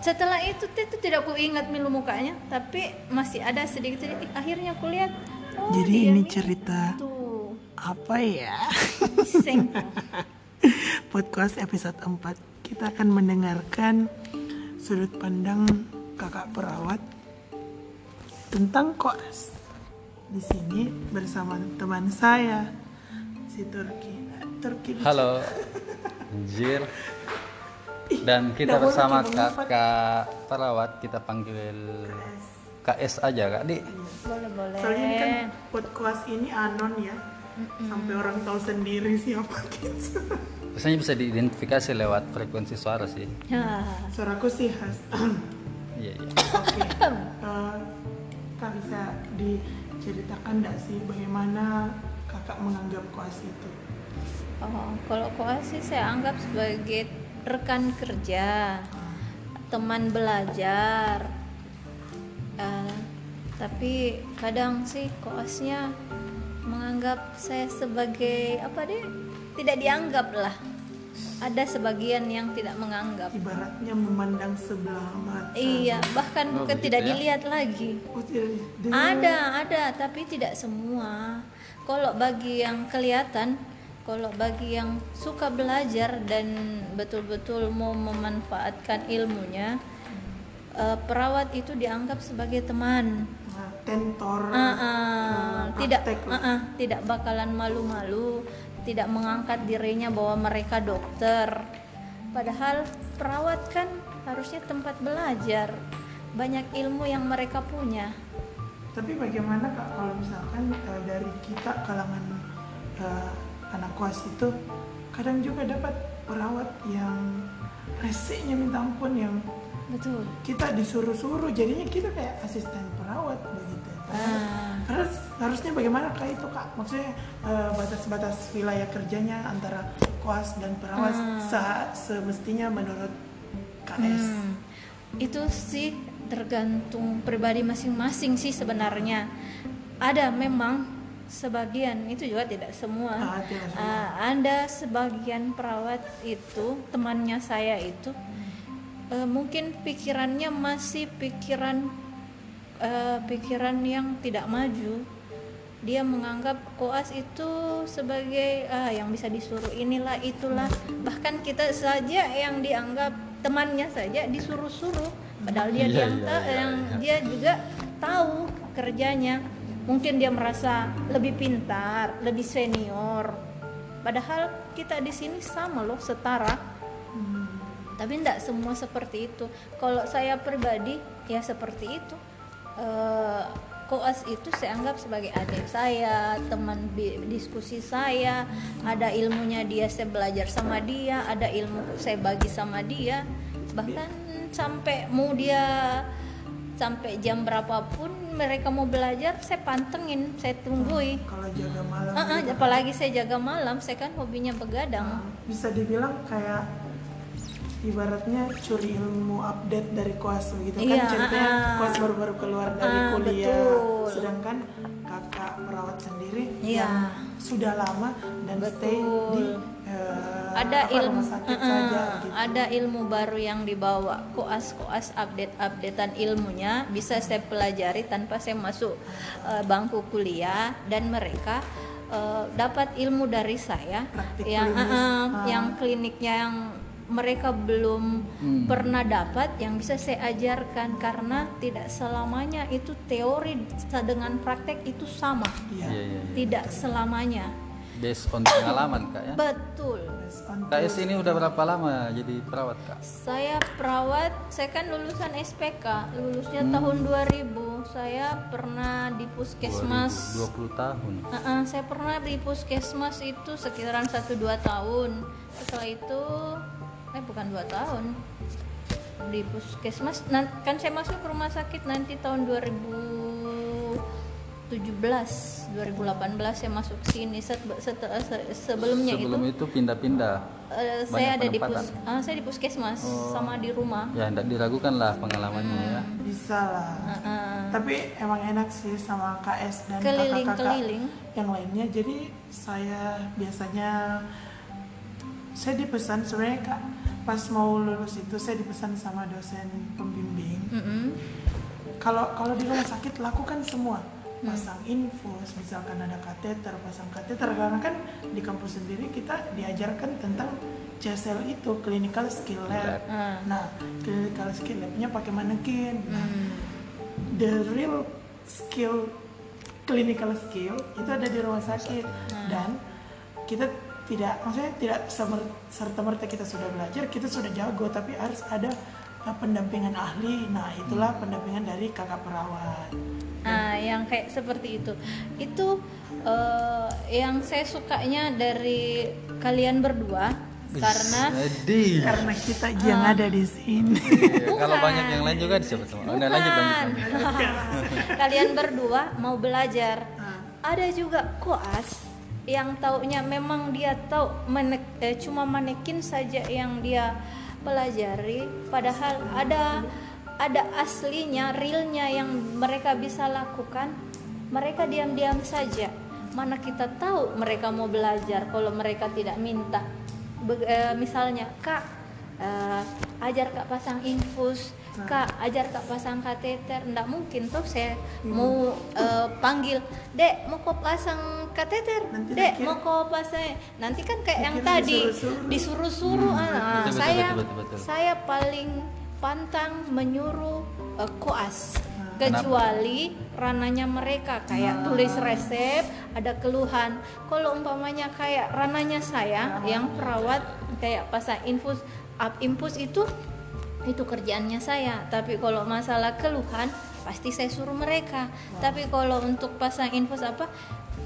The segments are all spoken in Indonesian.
setelah itu itu tidak ku ingat milu mukanya tapi masih ada sedikit sedikit akhirnya ku lihat oh Jadi dia ini cerita tuh apa ya? sing Podcast episode 4 kita akan mendengarkan sudut pandang kakak perawat tentang koas. Di sini bersama teman saya si Turki. Turki. Halo, Anjir. Dan kita bersama kita kak, mengumpat. kak perawat kita panggil KS aja kak Di. boleh boleh Soalnya ini kan podcast ini anon ya. Sampai orang tahu sendiri siapa kita. Biasanya bisa diidentifikasi lewat frekuensi suara sih. Ya. Suaraku sih khas. Iya iya. Oke. Eh, Kak bisa diceritakan enggak sih bagaimana kakak menganggap koas itu? Oh, kalau koas sih saya anggap sebagai rekan kerja, teman belajar. Eh, tapi kadang sih koasnya menganggap saya sebagai apa deh? Tidak dianggap lah. Ada sebagian yang tidak menganggap. Ibaratnya memandang sebelah mata. Iya, bahkan Oh, bukan tidak ya? dilihat lagi. Oh, tidak. Ada, ada, tapi tidak semua. Kalau bagi yang kelihatan, kalau bagi yang suka belajar dan betul-betul mau memanfaatkan ilmunya, eh, perawat itu dianggap sebagai teman. Nah, tentor. Ah, eh, tidak, ah, ah, tidak bakalan malu-malu, tidak mengangkat dirinya bahwa mereka dokter. Padahal perawat kan harusnya tempat belajar, banyak ilmu yang mereka punya. Tapi bagaimana kak kalau misalkan eh, dari kita kalangan eh, anak koas itu kadang juga dapat perawat yang resenya minta ampun yang Betul. kita disuruh-suruh jadinya kita kayak asisten perawat begitu. Ah. Harus harusnya bagaimana kak itu kak? Maksudnya eh, batas-batas wilayah kerjanya antara koas dan perawat se- semestinya menurut KS. Hmm, itu sih tergantung pribadi masing-masing sih sebenarnya. Ada memang sebagian itu juga tidak semua. Ah, tidak semua. Ah, ada sebagian perawat itu temannya saya itu eh, mungkin pikirannya masih pikiran eh, pikiran yang tidak maju. Dia menganggap koas itu sebagai ah, yang bisa disuruh inilah itulah. Bahkan kita saja yang dianggap temannya saja disuruh-suruh. Padahal dia Iya, yang iya, ta- iya, yang iya. dia juga tahu kerjanya. Mungkin dia merasa lebih pintar, lebih senior. Padahal kita di sini sama loh, setara. Hmm. tapi tidak semua seperti itu. Kalau saya pribadi ya seperti itu. Eh, koas itu saya anggap sebagai adik saya teman diskusi saya. Ada ilmunya dia saya belajar sama dia. Ada ilmu saya bagi sama dia. Bahkan sampai mau dia sampai jam berapapun mereka mau belajar saya pantengin saya tunggui Kalau jaga malam Ah, ah, gitu, Kak. apalagi saya jaga malam saya kan hobinya begadang bisa dibilang kayak ibaratnya curi ilmu update dari koas begitu Iya, kan ceritanya ah. koas baru-baru keluar dari Ah, kuliah betul. sedangkan kakak perawat sendiri Iya. yang sudah lama dan stay Betul. di eh, ada apa, ilmu uh-uh, saja gitu. ada ilmu baru yang dibawa koas koas update updatean ilmunya bisa saya pelajari tanpa saya masuk uh, bangku kuliah dan mereka uh, dapat ilmu dari saya Praktik yang klinis. uh-uh, Ah. yang kliniknya yang mereka belum Hmm. pernah dapat yang bisa saya ajarkan karena tidak selamanya itu teori dengan praktek itu sama Iya. Iya iya. iya. tidak selamanya Based on pengalaman kak ya. betul on KS ini udah berapa lama jadi perawat kak? Saya perawat, saya kan lulusan SPK, lulusnya Hmm. tahun 2000. Saya pernah di puskesmas. 20 tahun. Uh-uh, saya pernah di puskesmas itu sekitaran 1-2 tahun. Setelah itu, eh bukan 2 tahun. Di puskesmas, kan saya masuk ke rumah sakit nanti tahun 2017, 2018 saya masuk sini. Set- set- se- sebelumnya itu Sebelum itu pindah-pindah. Eh, Banyak saya ada di pus, ah, saya di puskesmas Oh. sama di rumah. Ya tidak diragukan lah pengalamannya ya. bisa lah Heeh. tapi emang enak sih sama KS dan Keliling, kakak-kakak yang lainnya jadi saya biasanya saya dipesan sebenarnya kak pas mau lulus itu saya dipesan sama dosen pembimbing Mm-mm. kalau kalau di rumah sakit lakukan semua pasang infus misalkan ada kateter pasang kateter. Karena kan di kampus sendiri kita diajarkan tentang CSL itu clinical skill lab. Ah. nah clinical skill labnya pakai manekin. Nah, Hmm. the real skill clinical skill itu ada di rumah sakit. dan kita tidak maksudnya tidak serta merta kita sudah belajar kita sudah jago tapi harus ada pendampingan ahli nah itulah pendampingan dari kakak perawat Nah, yang kayak seperti itu. Itu eh, yang saya sukanya dari kalian berdua karena Sedih. karena kita yang ada di sini Iya, Kalau banyak yang lain juga siapa semua. Udah lanjut lanjut. Kalian berdua mau belajar. Ah. Ada juga koas yang taunya memang dia tahu menek, eh, cuma manekin saja yang dia pelajari padahal ada ada aslinya realnya yang mereka bisa lakukan. Mereka diam-diam saja. Mana kita tahu mereka mau belajar kalau mereka tidak minta. Be- eh, misalnya kak eh, ajar kak pasang infus kak ajar kak pasang kateter. Ndak mungkin tuh saya mau eh, panggil dek mau kau pasang kateter? Nanti dek mau kau pasang? Nanti kan kayak yang tadi disuruh-suruh. disuruh-suruh. Ah, betul, betul, saya betul, betul, betul. saya paling pantang menyuruh eh, koas. Ah. kecuali rananya mereka kayak tulis resep ada keluhan. Kalau umpamanya kayak rananya saya yang perawat kayak pasang infus up infus itu itu kerjaannya saya tapi kalau masalah keluhan pasti saya suruh mereka tapi kalau untuk pasang infus apa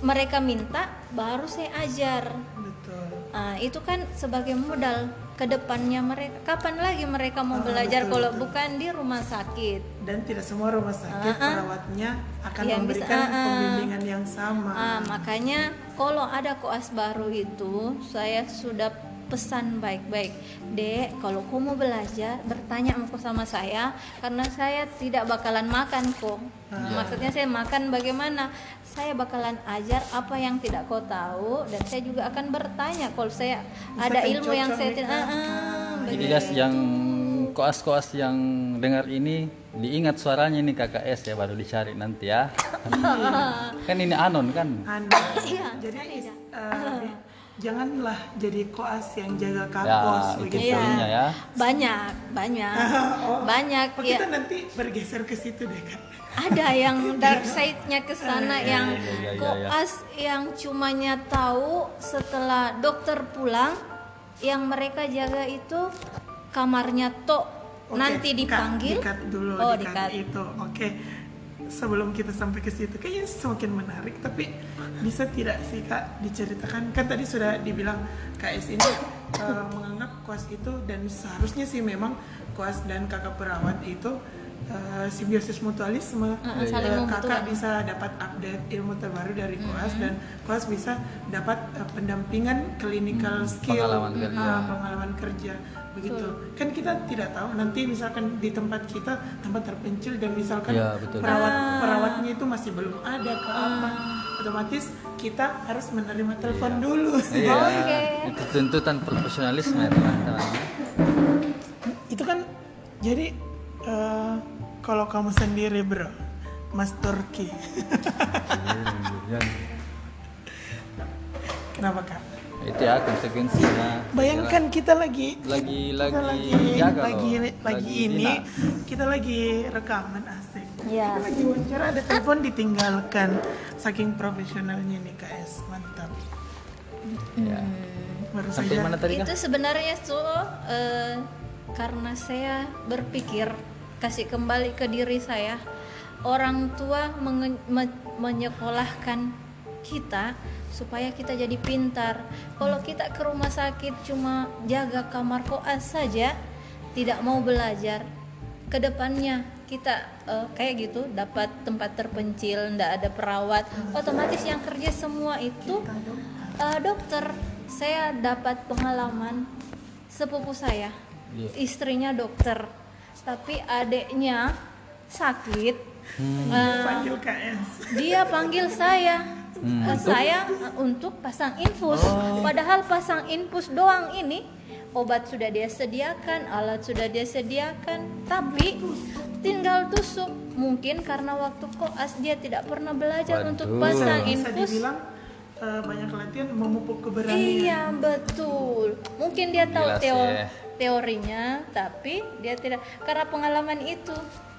mereka minta baru saya ajar betul Ah, itu kan sebagai modal ke depannya mereka. Kapan lagi mereka mau Ah, belajar betul, kalau betul. bukan di rumah sakit? dan tidak semua rumah sakit Ah, ah. perawatnya akan Yang bisa- memberikan ah, ah. pembimbingan yang sama Ah, makanya kalau ada koas baru itu, saya sudah pesan baik-baik. Dek, kalau kau mau belajar, bertanya sama saya karena saya tidak bakalan makan kok. Maksudnya saya makan bagaimana? Saya bakalan ajar apa yang tidak kau tahu dan saya juga akan bertanya kalau saya Bisa ada ilmu yang saya tidak ah, ah, Jadi guys yang koas-koas yang dengar ini diingat suaranya ini KKS ya baru dicari nanti ya. kan ini anon kan. Anda Iya, jadi iya. Janganlah jadi koas yang jaga Ya, itu begitu. Iya. poinnya ya. banyak banyak. Banyak Oh, ya kita nanti bergeser ke situ deh kan ada yang dark side-nya ke sana yang iya, iya, iya. koas yang cumanya tahu setelah dokter pulang yang mereka jaga itu kamarnya tok. Nanti dipanggil? dikat dulu oh dikat dikat itu. Oke sebelum kita sampai ke situ kayaknya semakin menarik tapi bisa tidak sih kak diceritakan? Kan tadi sudah dibilang KS ini eh, menganggap koas itu dan seharusnya sih memang koas dan kakak perawat itu eh, simbiosis mutualisme Uh, membutuhkan. kakak bisa dapat update ilmu terbaru dari koas dan koas bisa dapat eh, pendampingan clinical skill pengalaman kerja. Ah, pengalaman kerja begitu kan kita tidak tahu nanti misalkan di tempat kita tempat terpencil dan misalkan betul. perawat perawatnya itu masih belum ada ke apa otomatis kita harus menerima telepon dulu Iya. Oke. Itu tuntutan profesionalisme ya teman-teman. itu kan jadi eh, kalau kamu sendiri bro. Mas Turki. Kenapa kak? Itu ya konsekuensinya. bayangkan kita lagi lagi kita lagi lagi jaga lagi, lagi ini nah. kita lagi rekaman asik Ya. kita lagi wawancara ada telepon ditinggalkan. Saking profesionalnya nih KS mantap. Ya. baru Sampai saja. mana tadi itu sebenarnya tuh eh, karena saya berpikir kasih kembali ke diri saya. Orang tua menge- me- menyekolahkan kita supaya kita jadi pintar. Kalau kita ke rumah sakit cuma jaga kamar koas saja tidak mau belajar. Ke depannya kita eh, kayak gitu dapat tempat terpencil ndak ada perawat otomatis yang kerja semua itu eh, dokter. Saya dapat pengalaman sepupu saya Iya. istrinya dokter tapi adiknya sakit Hmm. Eh, panggil KS dia panggil saya Hmm, Eh, saya eh, untuk pasang infus. Padahal pasang infus doang ini obat sudah dia sediakan, alat sudah dia sediakan, tapi tinggal tusuk. Mungkin karena waktu koas dia tidak pernah belajar Waduh. untuk pasang bisa infus. dibilang banyak latihan memupuk keberanian Iya betul. Mungkin dia tahu Gila sih. teo- teorinya, tapi dia tidak karena pengalaman itu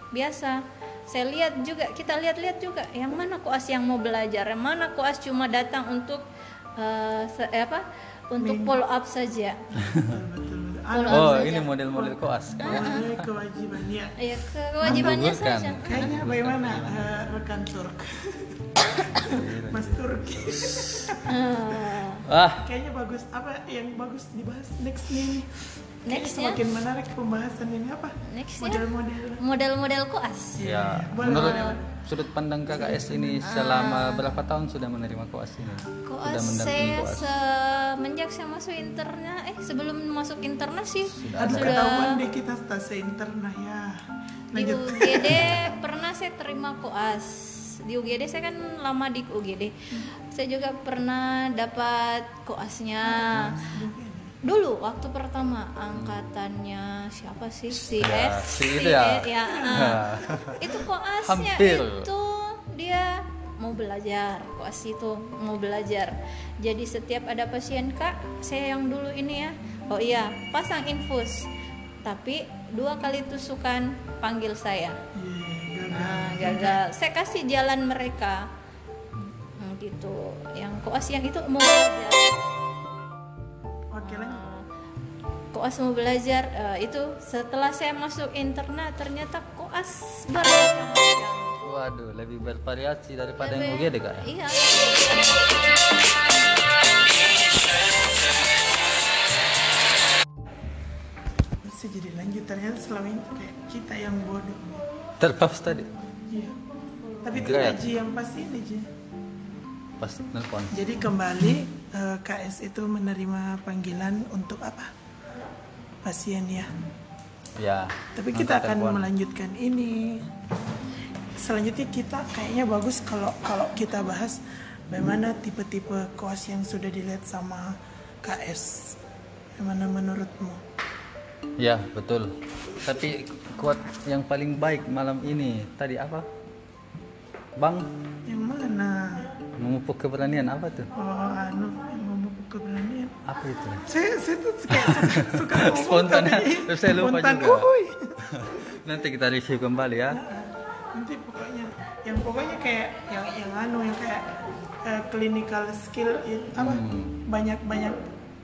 biasa. Saya lihat juga, kita lihat-lihat juga, yang mana koas yang mau belajar, yang mana koas cuma datang untuk eh, se- eh, apa? Untuk follow up saja. Follow up Oh, saja. ini model-model koas. kan? namanya kewajiban ya Ya kewajibannya saja. kayaknya bagaimana eh, rekan Turk Mas Turki Ah, Ah, kayaknya bagus apa yang bagus dibahas next nih Next ya? semakin menarik pembahasan ini apa? Next ya, model-model. Model-model koas. ya. boleh, Menurut boleh, sudut pandang KKS ini selama berapa tahun sudah menerima koas ini? Koas Sudah mendampingi saya koas. semenjak saya masuk interna, eh sebelum masuk interna sih. Aduh ketahuan deh kita stase interna ya? Di lanjut. UGD pernah saya terima koas. Di UGD saya kan lama di UGD saya juga pernah dapat koasnya dulu waktu pertama angkatannya siapa sih? Si Ya, S si itu ya. E, ya, ah. itu koasnya Hampir. itu dia mau belajar koas itu mau belajar. Jadi setiap ada pasien kak saya yang dulu ini ya. Oh iya pasang infus. Tapi dua kali tusukan panggil saya. Gagal. nah, gagal. Saya kasih jalan mereka. Hmm, gitu. Yang koas yang itu mau belajar oke lanjut. Koas mau belajar eh, itu setelah saya masuk interna ternyata koas bermacam-macam Waduh, lebih bervariasi daripada yang Lebih- UGD kak ya? iya. Bisa jadi lanjut ternyata selama ini kayak kita yang bodoh. Terpaus tadi? Iya. Tapi tidak yang pasti ini Ji. Pas nelpon. jadi kembali eh, KS itu menerima panggilan untuk apa pasien ya Ya. tapi kita akan telepon. melanjutkan ini selanjutnya kita kayaknya bagus kalau kalau kita bahas bagaimana tipe-tipe koas yang sudah dilihat sama KS bagaimana menurutmu Ya betul. Tapi kuat yang paling baik malam ini tadi apa? Bang memupuk keberanian apa tuh? oh anu memupuk keberanian Apa itu? saya saya tuh kayak suka, suka ngomong Spontan ya? tapi saya lupa spontan, juga. Nanti kita review kembali ya. nanti pokoknya yang pokoknya kayak yang yang anu yang kayak eh, clinical skill itu apa Hmm. banyak banyak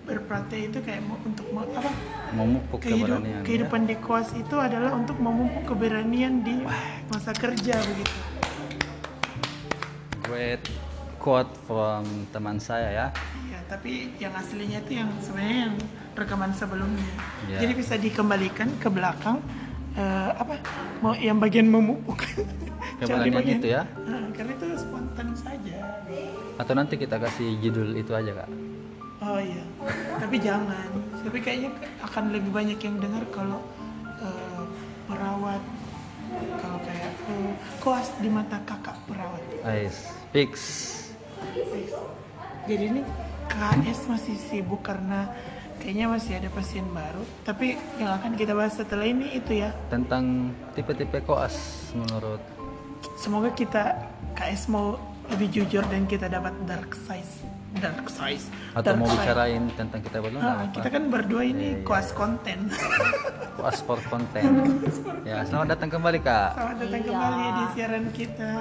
berpraktek itu kayak mau- untuk mau- apa Memupuk kehidup, keberanian. ya. kehidupan di koas itu adalah untuk memupuk keberanian di masa kerja begitu Great quote from teman saya ya. ya tapi yang aslinya itu yang sebenarnya yang rekaman sebelumnya Ya. jadi bisa dikembalikan ke belakang eh, apa mau yang bagian memupuk Jangan di Keberanian bagian- itu ya. Nah, karena itu spontan saja Atau nanti kita kasih judul itu aja kak. Oh iya, tapi jangan. Tapi kayaknya akan lebih banyak yang dengar kalau eh, perawat, kalau kayak eh, koas di mata kakak perawat. Ais fix. Jadi ini KS masih sibuk karena kayaknya masih ada pasien baru. Tapi yang akan kita bahas setelah ini itu ya. Tentang tipe-tipe koas menurut Semoga kita KS mau lebih jujur dan kita dapat dark size, dark size. atau dark mau side. bicarain tentang kita berdua Ah, apa? kita kan berdua ini Iya, iya. koas konten. Koas for content. ya, selamat datang kembali kak Selamat datang Iya. kembali di siaran kita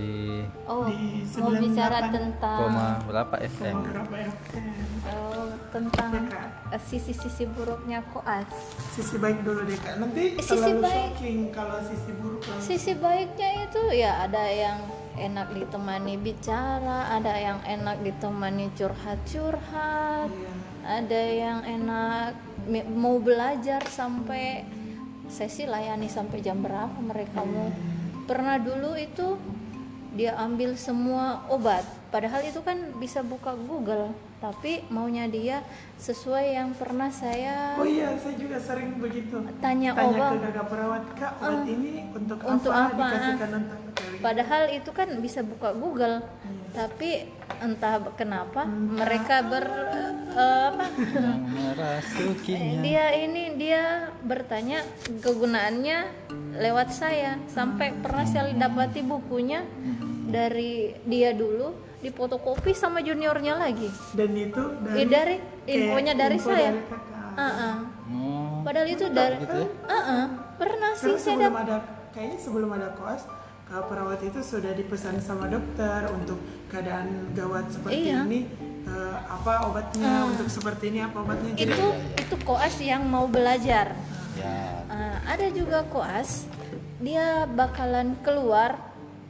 di oh Di mau bicara 98 tentang koma berapa FM. beberapa FM. oh, tentang eh, sisi-sisi buruknya koas Sisi baik dulu deh kak. Nanti Eh, sisi terlalu baik. shocking kalau sisi buruk. langsung. sisi baiknya itu ya ada yang enak ditemani bicara ada yang enak ditemani curhat-curhat Iya. ada yang enak mau belajar sampai sesi layani sampai jam berapa mereka mau pernah dulu itu dia ambil semua obat padahal itu kan bisa buka Google tapi maunya dia sesuai yang pernah saya Oh iya, saya juga sering begitu. tanya Tanya obat ke kakak perawat kak, obat ini untuk, untuk apa? apa? Dikasihkan untuk padahal itu kan bisa buka Google tapi entah kenapa mereka ber eh, apa? Merasukinya. Dia ini dia bertanya kegunaannya lewat saya. Sampai pernah saya dapati bukunya dari dia dulu difotokopi sama juniornya lagi. Dan itu Eh, dari infonya dari info saya. dari kakak. Ah-ah. oh padahal itu dari gitu ya? Ah-ah. pernah sih saya sebelum dap- ada kayaknya sebelum ada koas kakak perawat itu sudah dipesan sama dokter untuk keadaan gawat seperti Iya. ini eh, apa obatnya untuk seperti ini apa obatnya jadi itu itu koas yang mau belajar. Ya. Ah, ada juga koas dia bakalan keluar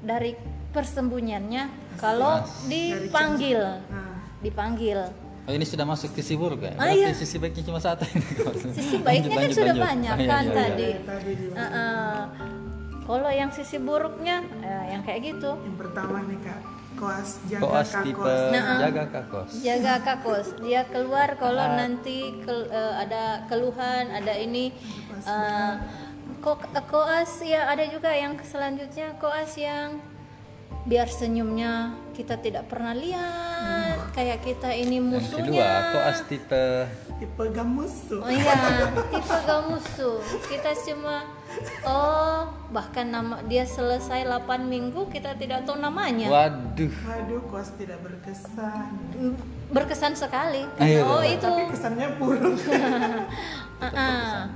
dari persembunyiannya kalau dipanggil. nah, dipanggil. Oh ini sudah masuk sisi buruk ya Ah, iya. sisi baiknya cuma satu ini sisi baiknya kan Lanjut, sudah lanjut, banyak lanjut. kan Iya, iya, iya. tadi. Tadi di Ah, ah. Kalau yang sisi buruknya eh, yang kayak gitu. Yang pertama nih kak koas jaga koas kak tipe Nah. jaga kakos jaga kakos dia keluar kalau nanti kel- eh, ada keluhan ada ini eh, ko- koas ya ada juga yang selanjutnya koas yang biar senyumnya kita tidak pernah lihat kayak kita ini yang musuhnya kedua koas tipe tipe gamus tuh Oh iya, tipe gak musuh. Kita cuma oh, bahkan nama dia selesai 8 minggu kita tidak tahu namanya. waduh waduh koas tidak berkesan Berkesan sekali. Ayo, oh, Bang. itu. tapi kesannya buruk Ah,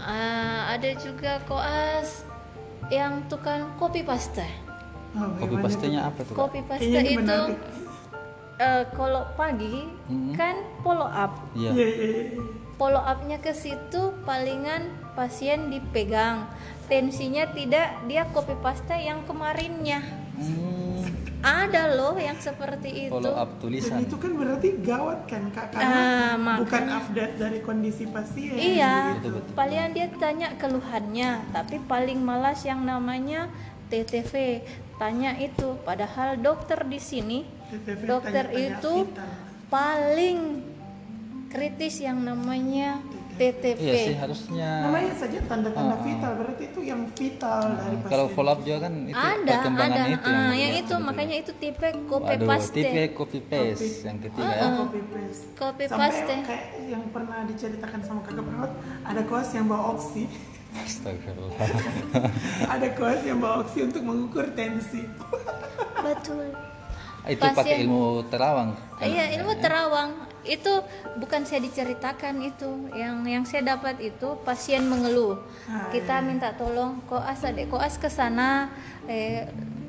ah, ada juga koas yang tukang kopi paste. Oh, kopi pastenya tuh? apa tuh? Kopi paste Kayaknya ini itu menarik. eh, kalau pagi Mm-mm. kan follow up. iya Iya, iya, iya. follow up-nya ke situ palingan pasien dipegang tensinya tidak dia copy paste yang kemarinnya Hmm, ada loh yang seperti itu follow up Dan tulisan itu kan berarti gawat kan kak karena makanya. bukan update dari kondisi pasien. iya betul. palingan dia tanya keluhannya tapi paling malas yang namanya TTV tanya itu. Padahal dokter di sini dokter itu paling kritis yang namanya TTV iya sih harusnya. Namanya saja tanda-tanda vital berarti itu yang vital dari pasien. kalau follow up juga kan itu ada ada. itu Ah, yang dilihat itu makanya itu tipe copy Waduh, paste. tipe copy paste yang ketiga ya. copy paste. copy Sampai paste. kayak yang pernah diceritakan sama kakak perawat ada koas yang bawa oksi. Astagfirullah. Ada koas yang bawa oksi untuk mengukur tensi. betul. Itu pakai Pasien- ilmu terawang kan? iya ilmu terawang. Itu bukan saya diceritakan itu. Yang yang saya dapat itu pasien mengeluh. Ah, kita minta tolong koas adek koas ke sana. Eh,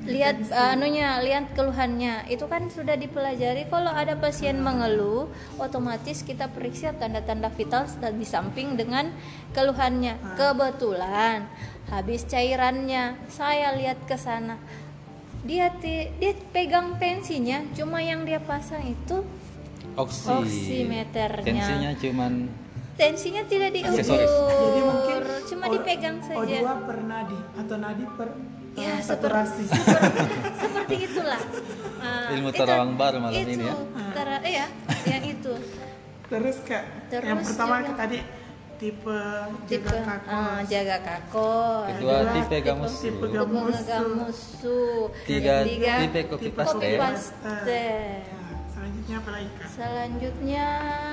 lihat anunya lihat keluhannya. Itu kan sudah dipelajari. Kalau ada pasien mengeluh otomatis kita periksa tanda-tanda vital di samping dengan keluhannya. Kebetulan habis cairannya saya lihat ke sana. Dia ti- dia pegang tensinya cuma yang dia pasang itu oksi Oximeternya. tensinya cuman tensinya tidak diukur Aksesoris. Jadi mungkin cuma O- dipegang saja. O2 per nadi atau nadi per Ya, eh, seperti, saturasi. seperti, seperti itulah. Ah, Ilmu itu- terawang baru malam itu, ini ya. tera- iya, yang itu. Terus kak, Terus yang pertama juga- tadi tipe Tipe jaga kakak. ah, jaga kakor. kedua tipe gamus tipe Tipe gamusu. musuh. tiga Tiga, tipe tipe paste paste. Ya, selanjutnya apa lagi kak? Selanjutnya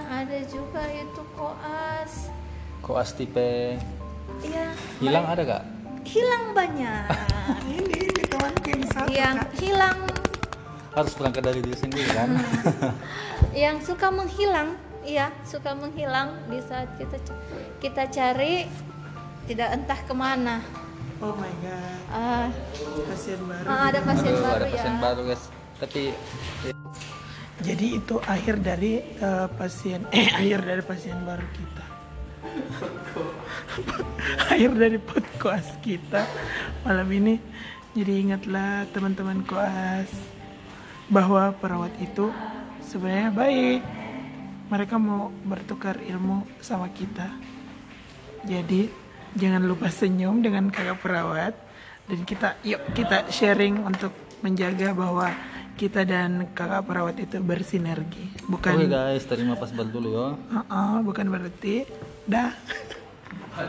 ada juga itu koas. koas tipe Iya, hilang ada gak hilang banyak. Ini yang satu yang kak. hilang. Harus berangkat dari diri sendiri kan? Yang suka menghilang iya suka menghilang di saat kita kita cari tidak entah ke mana. Oh my god, ah. Pasien baru. ah, ada pasien Aduh, baru ada ya. pasien baru guys. Tapi Jadi itu akhir dari eh, pasien eh akhir dari pasien baru kita. akhir dari podcast kita malam ini. Jadi ingatlah teman-teman koas bahwa perawat itu sebenarnya baik. Mereka mau bertukar ilmu sama kita. Jadi jangan lupa senyum dengan kakak perawat dan kita yuk kita sharing untuk menjaga bahwa kita dan kakak perawat itu bersinergi. Bukan oke guys terima pas dulu ya Uh-uh, bukan berarti dah はい。